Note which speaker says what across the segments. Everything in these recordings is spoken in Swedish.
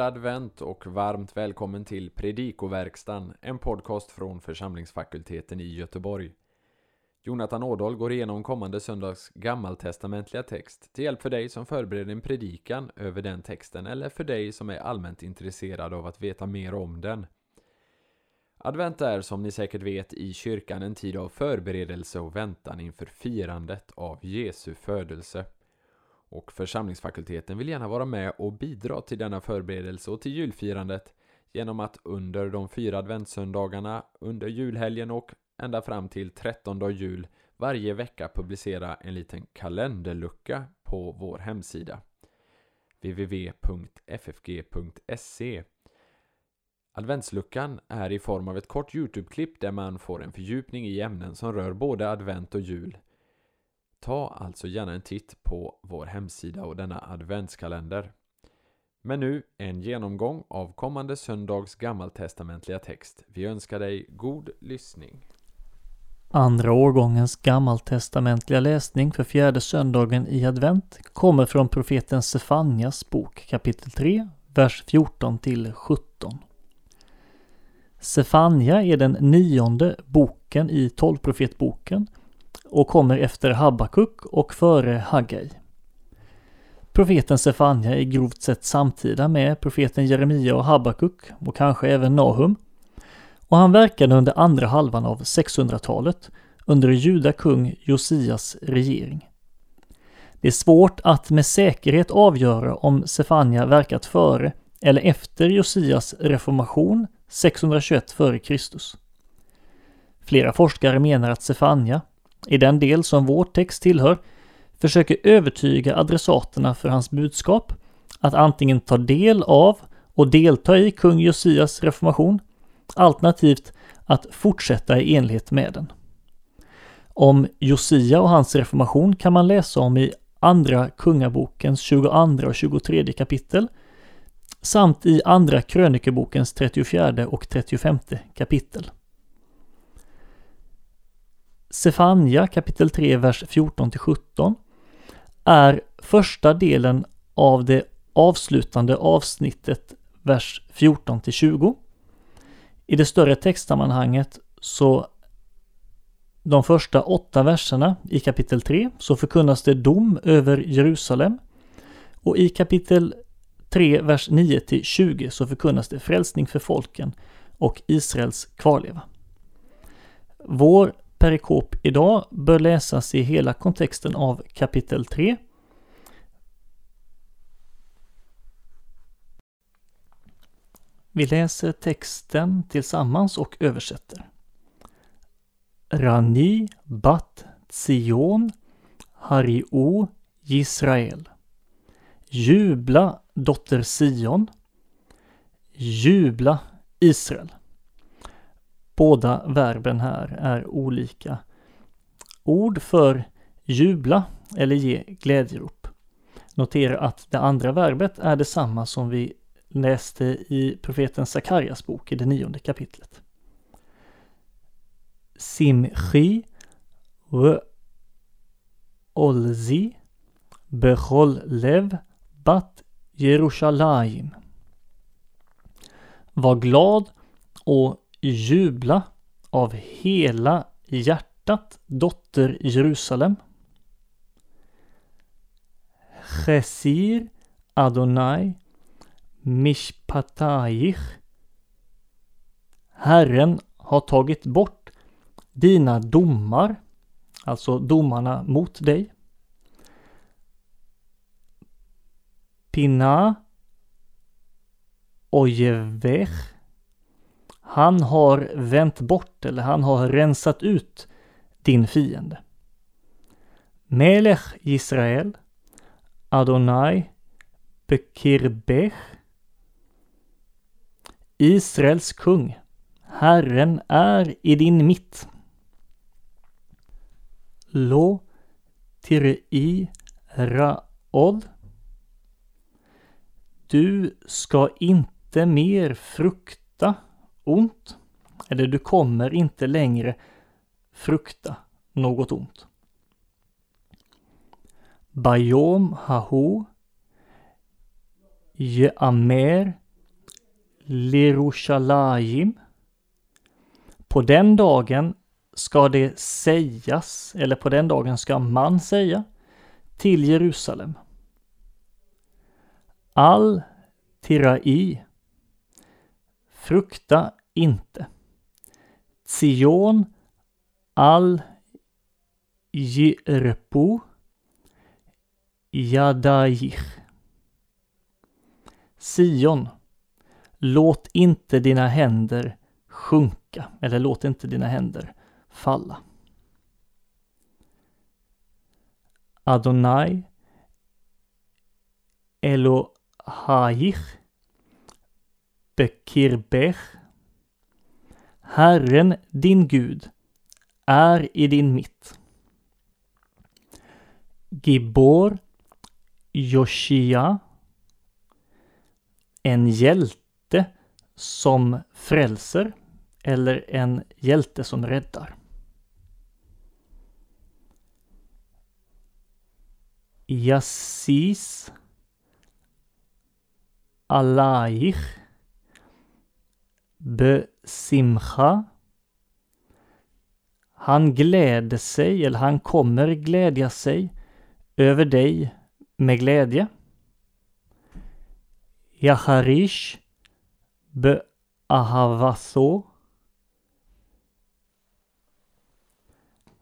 Speaker 1: Glad advent och varmt välkommen till Predikoverkstan, en podcast från församlingsfakulteten i Göteborg. Jonathan Ådahl går igenom kommande söndags gammaltestamentliga text till hjälp för dig som förbereder en predikan över den texten eller för dig som är allmänt intresserad av att veta mer om den. Advent är som ni säkert vet i kyrkan en tid av förberedelse och väntan inför firandet av Jesu födelse. Och församlingsfakulteten vill gärna vara med och bidra till denna förberedelse och till julfirandet genom att under de fyra adventssöndagarna, under julhelgen och ända fram till 13 jul varje vecka publicera en liten kalenderlucka på vår hemsida www.ffg.se Adventsluckan är i form av ett kort Youtube-klipp där man får en fördjupning i ämnen som rör både advent och jul. Ta alltså gärna en titt på vår hemsida och denna adventskalender. Men nu en genomgång av kommande söndags gammaltestamentliga text. Vi önskar dig god lyssning.
Speaker 2: Andra årgångens gammaltestamentliga läsning för fjärde söndagen i advent kommer från profeten Sefanias bok kapitel 3, vers 14 till 17. Sefania är den nionde boken i tolvprofetboken och kommer efter Habakuk och före Haggai. Profeten Sefania är grovt sett samtida med profeten Jeremia och Habakuk och kanske även Nahum. Och han verkade under andra halvan av 600-talet under juda kung Josias regering. Det är svårt att med säkerhet avgöra om Sefania verkat före eller efter Josias reformation 621 f.Kr. Flera forskare menar att Sefania, i den del som vår text tillhör, försöker övertyga adressaterna för hans budskap att antingen ta del av och delta i kung Josias reformation, alternativt att fortsätta i enlighet med den. Om Josia och hans reformation kan man läsa om i Andra Kungabokens 22 och 23 kapitel samt i Andra krönikebokens 34 och 35 kapitel. Sefania kapitel 3, vers 14 till 17 är första delen av det avslutande avsnittet vers 14 till 20. I det större textsammanhanget så de första åtta verserna i kapitel 3 så förkunnas det dom över Jerusalem och i kapitel 3, vers 9 till 20 så förkunnas det frälsning för folken och Israels kvarleva. Vår perikop idag bör läsas i hela kontexten av kapitel 3. Vi läser texten tillsammans och översätter. Rani bat Tzion, Hari, O, Israel. Jubla dotter Sion. Jubla Israel. Båda verben här är olika ord för jubla eller ge glädjerop. Notera att det andra verbet är detsamma som vi läste i profeten Sakarjas bok i det nionde kapitlet. Simchi v olzi bechol lev bat Jerusalem. Var glad och jubla av hela hjärtat, dotter Jerusalem. Chesir Adonai Mishpataich. Herren har tagit bort dina domar, alltså domarna mot dig. Pina Ojevech han har vänt bort eller han har rensat ut din fiende. Melech Israel, Adonai Bekirbech, Israels kung, Herren är i din mitt. Lo Tirei Raod. Du ska inte mer frukta ont. Eller du kommer inte längre frukta något ont. Bayom haho Jeamer Lerushalayim. På den dagen ska det sägas, eller på den dagen ska man säga, till Jerusalem. All tirai. Frukta inte. Zion, al jirpu Jadajich. Sion, låt inte dina händer sjunka, eller låt inte dina händer falla. Adonai Elohayich Bekirbech Herren din Gud är i din mitt. Gibor Joshia En hjälte som frälser eller en hjälte som räddar. Yassis Alaich Besimcha Han gläder sig, eller han kommer glädja sig över dig med glädje. Yaharish Beahavaso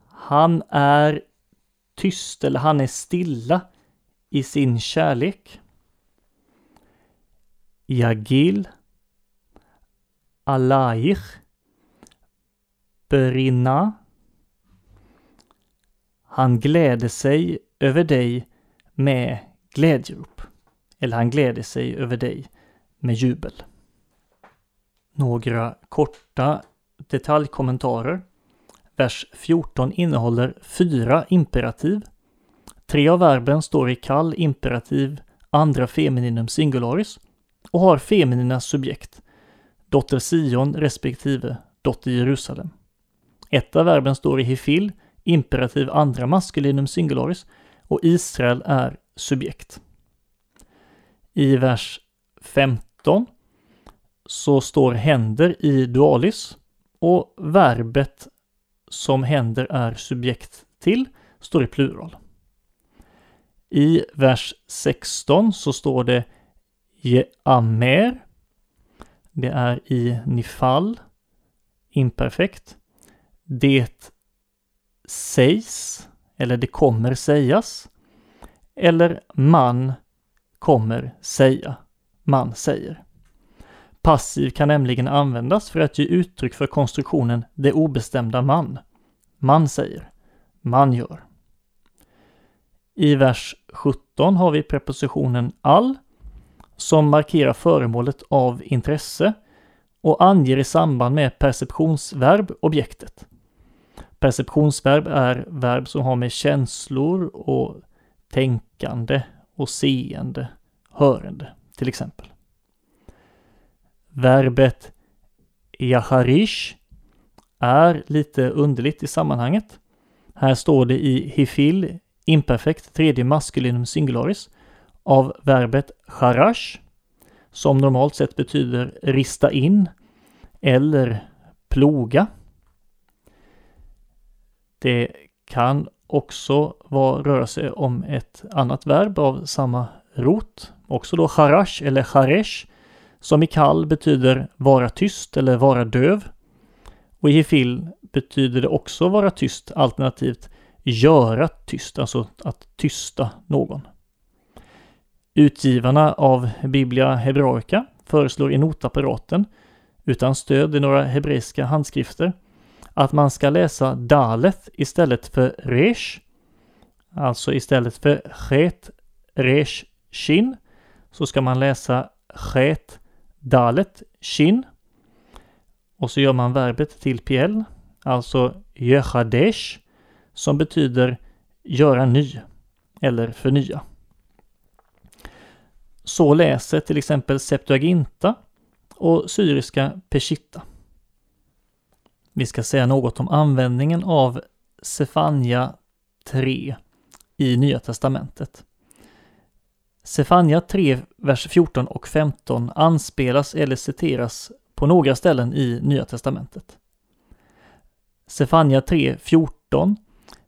Speaker 2: Han är tyst eller han är stilla i sin kärlek. Yagil Alaich brinna. Han gläder sig över dig med glädjerop. Eller han gläder sig över dig med jubel. Några korta detaljkommentarer. Vers 14 innehåller fyra imperativ. Tre av verben står i kall imperativ, andra femininum singularis och har feminina subjekt, dotter Sion respektive dotter Jerusalem. Ett av verben står i hifil, imperativ andra maskulinum singularis och Israel är subjekt. I vers 15 så står händer i dualis och verbet som händer är subjekt till står i plural. I vers 16 så står det Jeamer. Det är i nifall, imperfekt. Det sägs, eller det kommer sägas. Eller man kommer säga, man säger. Passiv kan nämligen användas för att ge uttryck för konstruktionen det obestämda man. Man säger, man gör. I vers 17 har vi prepositionen all som markerar föremålet av intresse och anger i samband med perceptionsverb objektet. Perceptionsverb är verb som har med känslor och tänkande och seende, hörande till exempel. Verbet Yaharish är lite underligt i sammanhanget. Här står det i hifil, imperfekt, tredje maskulinum singularis, av verbet charash, som normalt sett betyder rista in eller ploga. Det kan också vara, röra sig om ett annat verb av samma rot, också då charash eller charesh, som i kall betyder vara tyst eller vara döv. Och i hifil betyder det också vara tyst alternativt göra tyst, alltså att tysta någon. Utgivarna av Biblia Hebraica föreslår i notapparaten, utan stöd i några hebreiska handskrifter, att man ska läsa dalet istället för resh, alltså istället för chet, resh, shin, så ska man läsa chet, dalet, shin. Och så gör man verbet till pl, alltså jöchadesh, som betyder göra ny eller förnya. Så läser till exempel Septuaginta och syriska Peshitta. Vi ska säga något om användningen av Sefania 3 i Nya Testamentet. Sefania 3, vers 14 och 15 anspelas eller citeras på några ställen i Nya Testamentet. Sefania 3, 14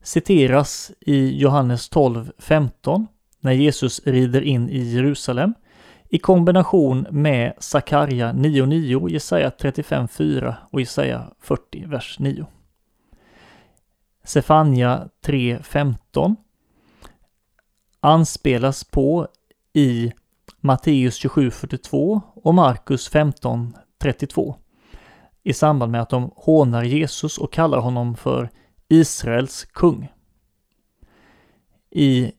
Speaker 2: citeras i Johannes 12, 15 när Jesus rider in i Jerusalem i kombination med Sakarja 9.9, Jesaja 35.4 och Jesaja 40, vers 9. Sefania 3.15 anspelas på i Matteus 27.42 och Markus 15.32 i samband med att de hånar Jesus och kallar honom för Israels kung. I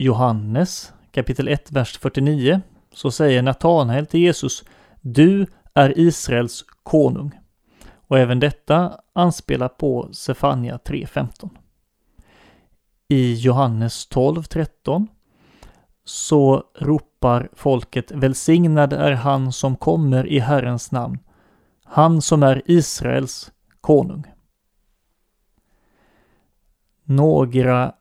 Speaker 2: Johannes kapitel 1, vers 49 så säger Natanael till Jesus Du är Israels konung. Och även detta anspelar på Sefania 3.15. I Johannes 12.13 så ropar folket Välsignad är han som kommer i Herrens namn, han som är Israels konung. Några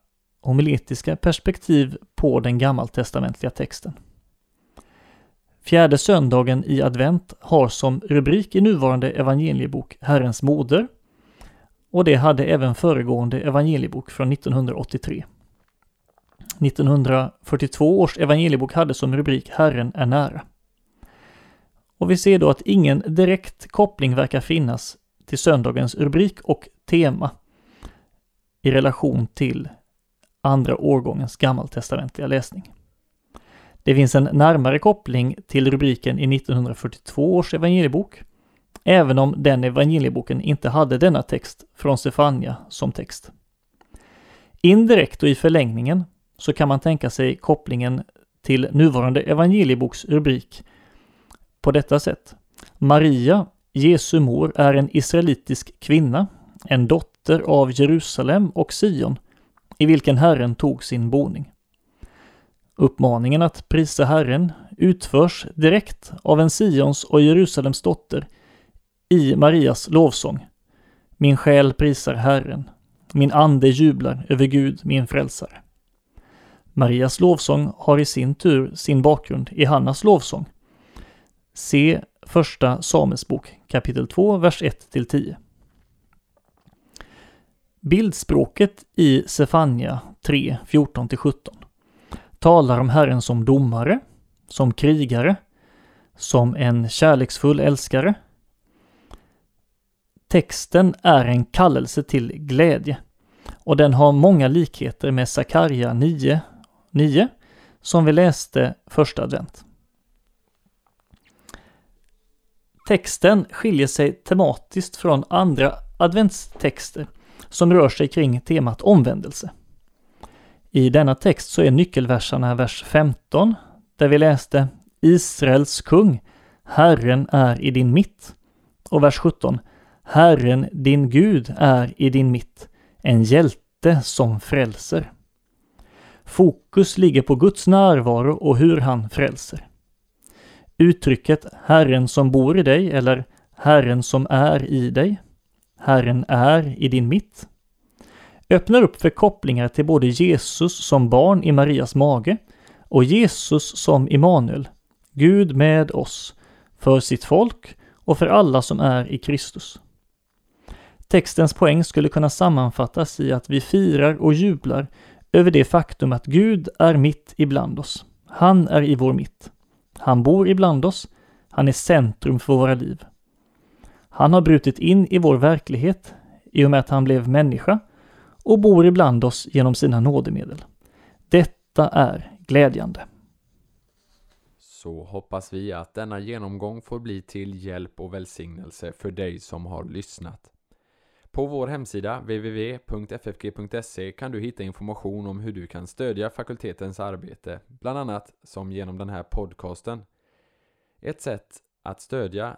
Speaker 2: homiletiska perspektiv på den gammaltestamentliga texten. Fjärde söndagen i advent har som rubrik i nuvarande evangeliebok Herrens moder och det hade även föregående evangeliebok från 1983. 1942 års evangeliebok hade som rubrik Herren är nära. Och vi ser då att ingen direkt koppling verkar finnas till söndagens rubrik och tema i relation till andra årgångens gammaltestamentliga läsning. Det finns en närmare koppling till rubriken i 1942 års evangeliebok, även om den evangelieboken inte hade denna text från Stefania som text. Indirekt och i förlängningen så kan man tänka sig kopplingen till nuvarande evangelieboks rubrik på detta sätt. Maria, Jesu mor, är en israelitisk kvinna, en dotter av Jerusalem och Sion, i vilken Herren tog sin boning. Uppmaningen att prisa Herren utförs direkt av en Sions och Jerusalems dotter i Marias lovsång. Min själ prisar Herren, min ande jublar över Gud, min frälsare. Marias lovsång har i sin tur sin bakgrund i Hannas lovsång. Se första Samuelsbok kapitel 2, vers 1-10. Bildspråket i Sefania 3, 14-17 talar om Herren som domare, som krigare, som en kärleksfull älskare. Texten är en kallelse till glädje och den har många likheter med Sakarja 9, 9 som vi läste första advent. Texten skiljer sig tematiskt från andra adventstexter som rör sig kring temat omvändelse. I denna text så är nyckelverserna vers 15, där vi läste Israels kung, Herren är i din mitt. Och vers 17, Herren din Gud är i din mitt, en hjälte som frälser. Fokus ligger på Guds närvaro och hur han frälser. Uttrycket Herren som bor i dig eller Herren som är i dig, Herren är i din mitt, öppnar upp för kopplingar till både Jesus som barn i Marias mage och Jesus som Immanuel, Gud med oss, för sitt folk och för alla som är i Kristus. Textens poäng skulle kunna sammanfattas i att vi firar och jublar över det faktum att Gud är mitt ibland oss. Han är i vår mitt. Han bor ibland oss. Han är centrum för våra liv. Han har brutit in i vår verklighet i och med att han blev människa och bor ibland oss genom sina nådemedel. Detta är glädjande.
Speaker 1: Så hoppas vi att denna genomgång får bli till hjälp och välsignelse för dig som har lyssnat. På vår hemsida www.ffg.se kan du hitta information om hur du kan stödja fakultetens arbete, bland annat som genom den här podcasten. Ett sätt att stödja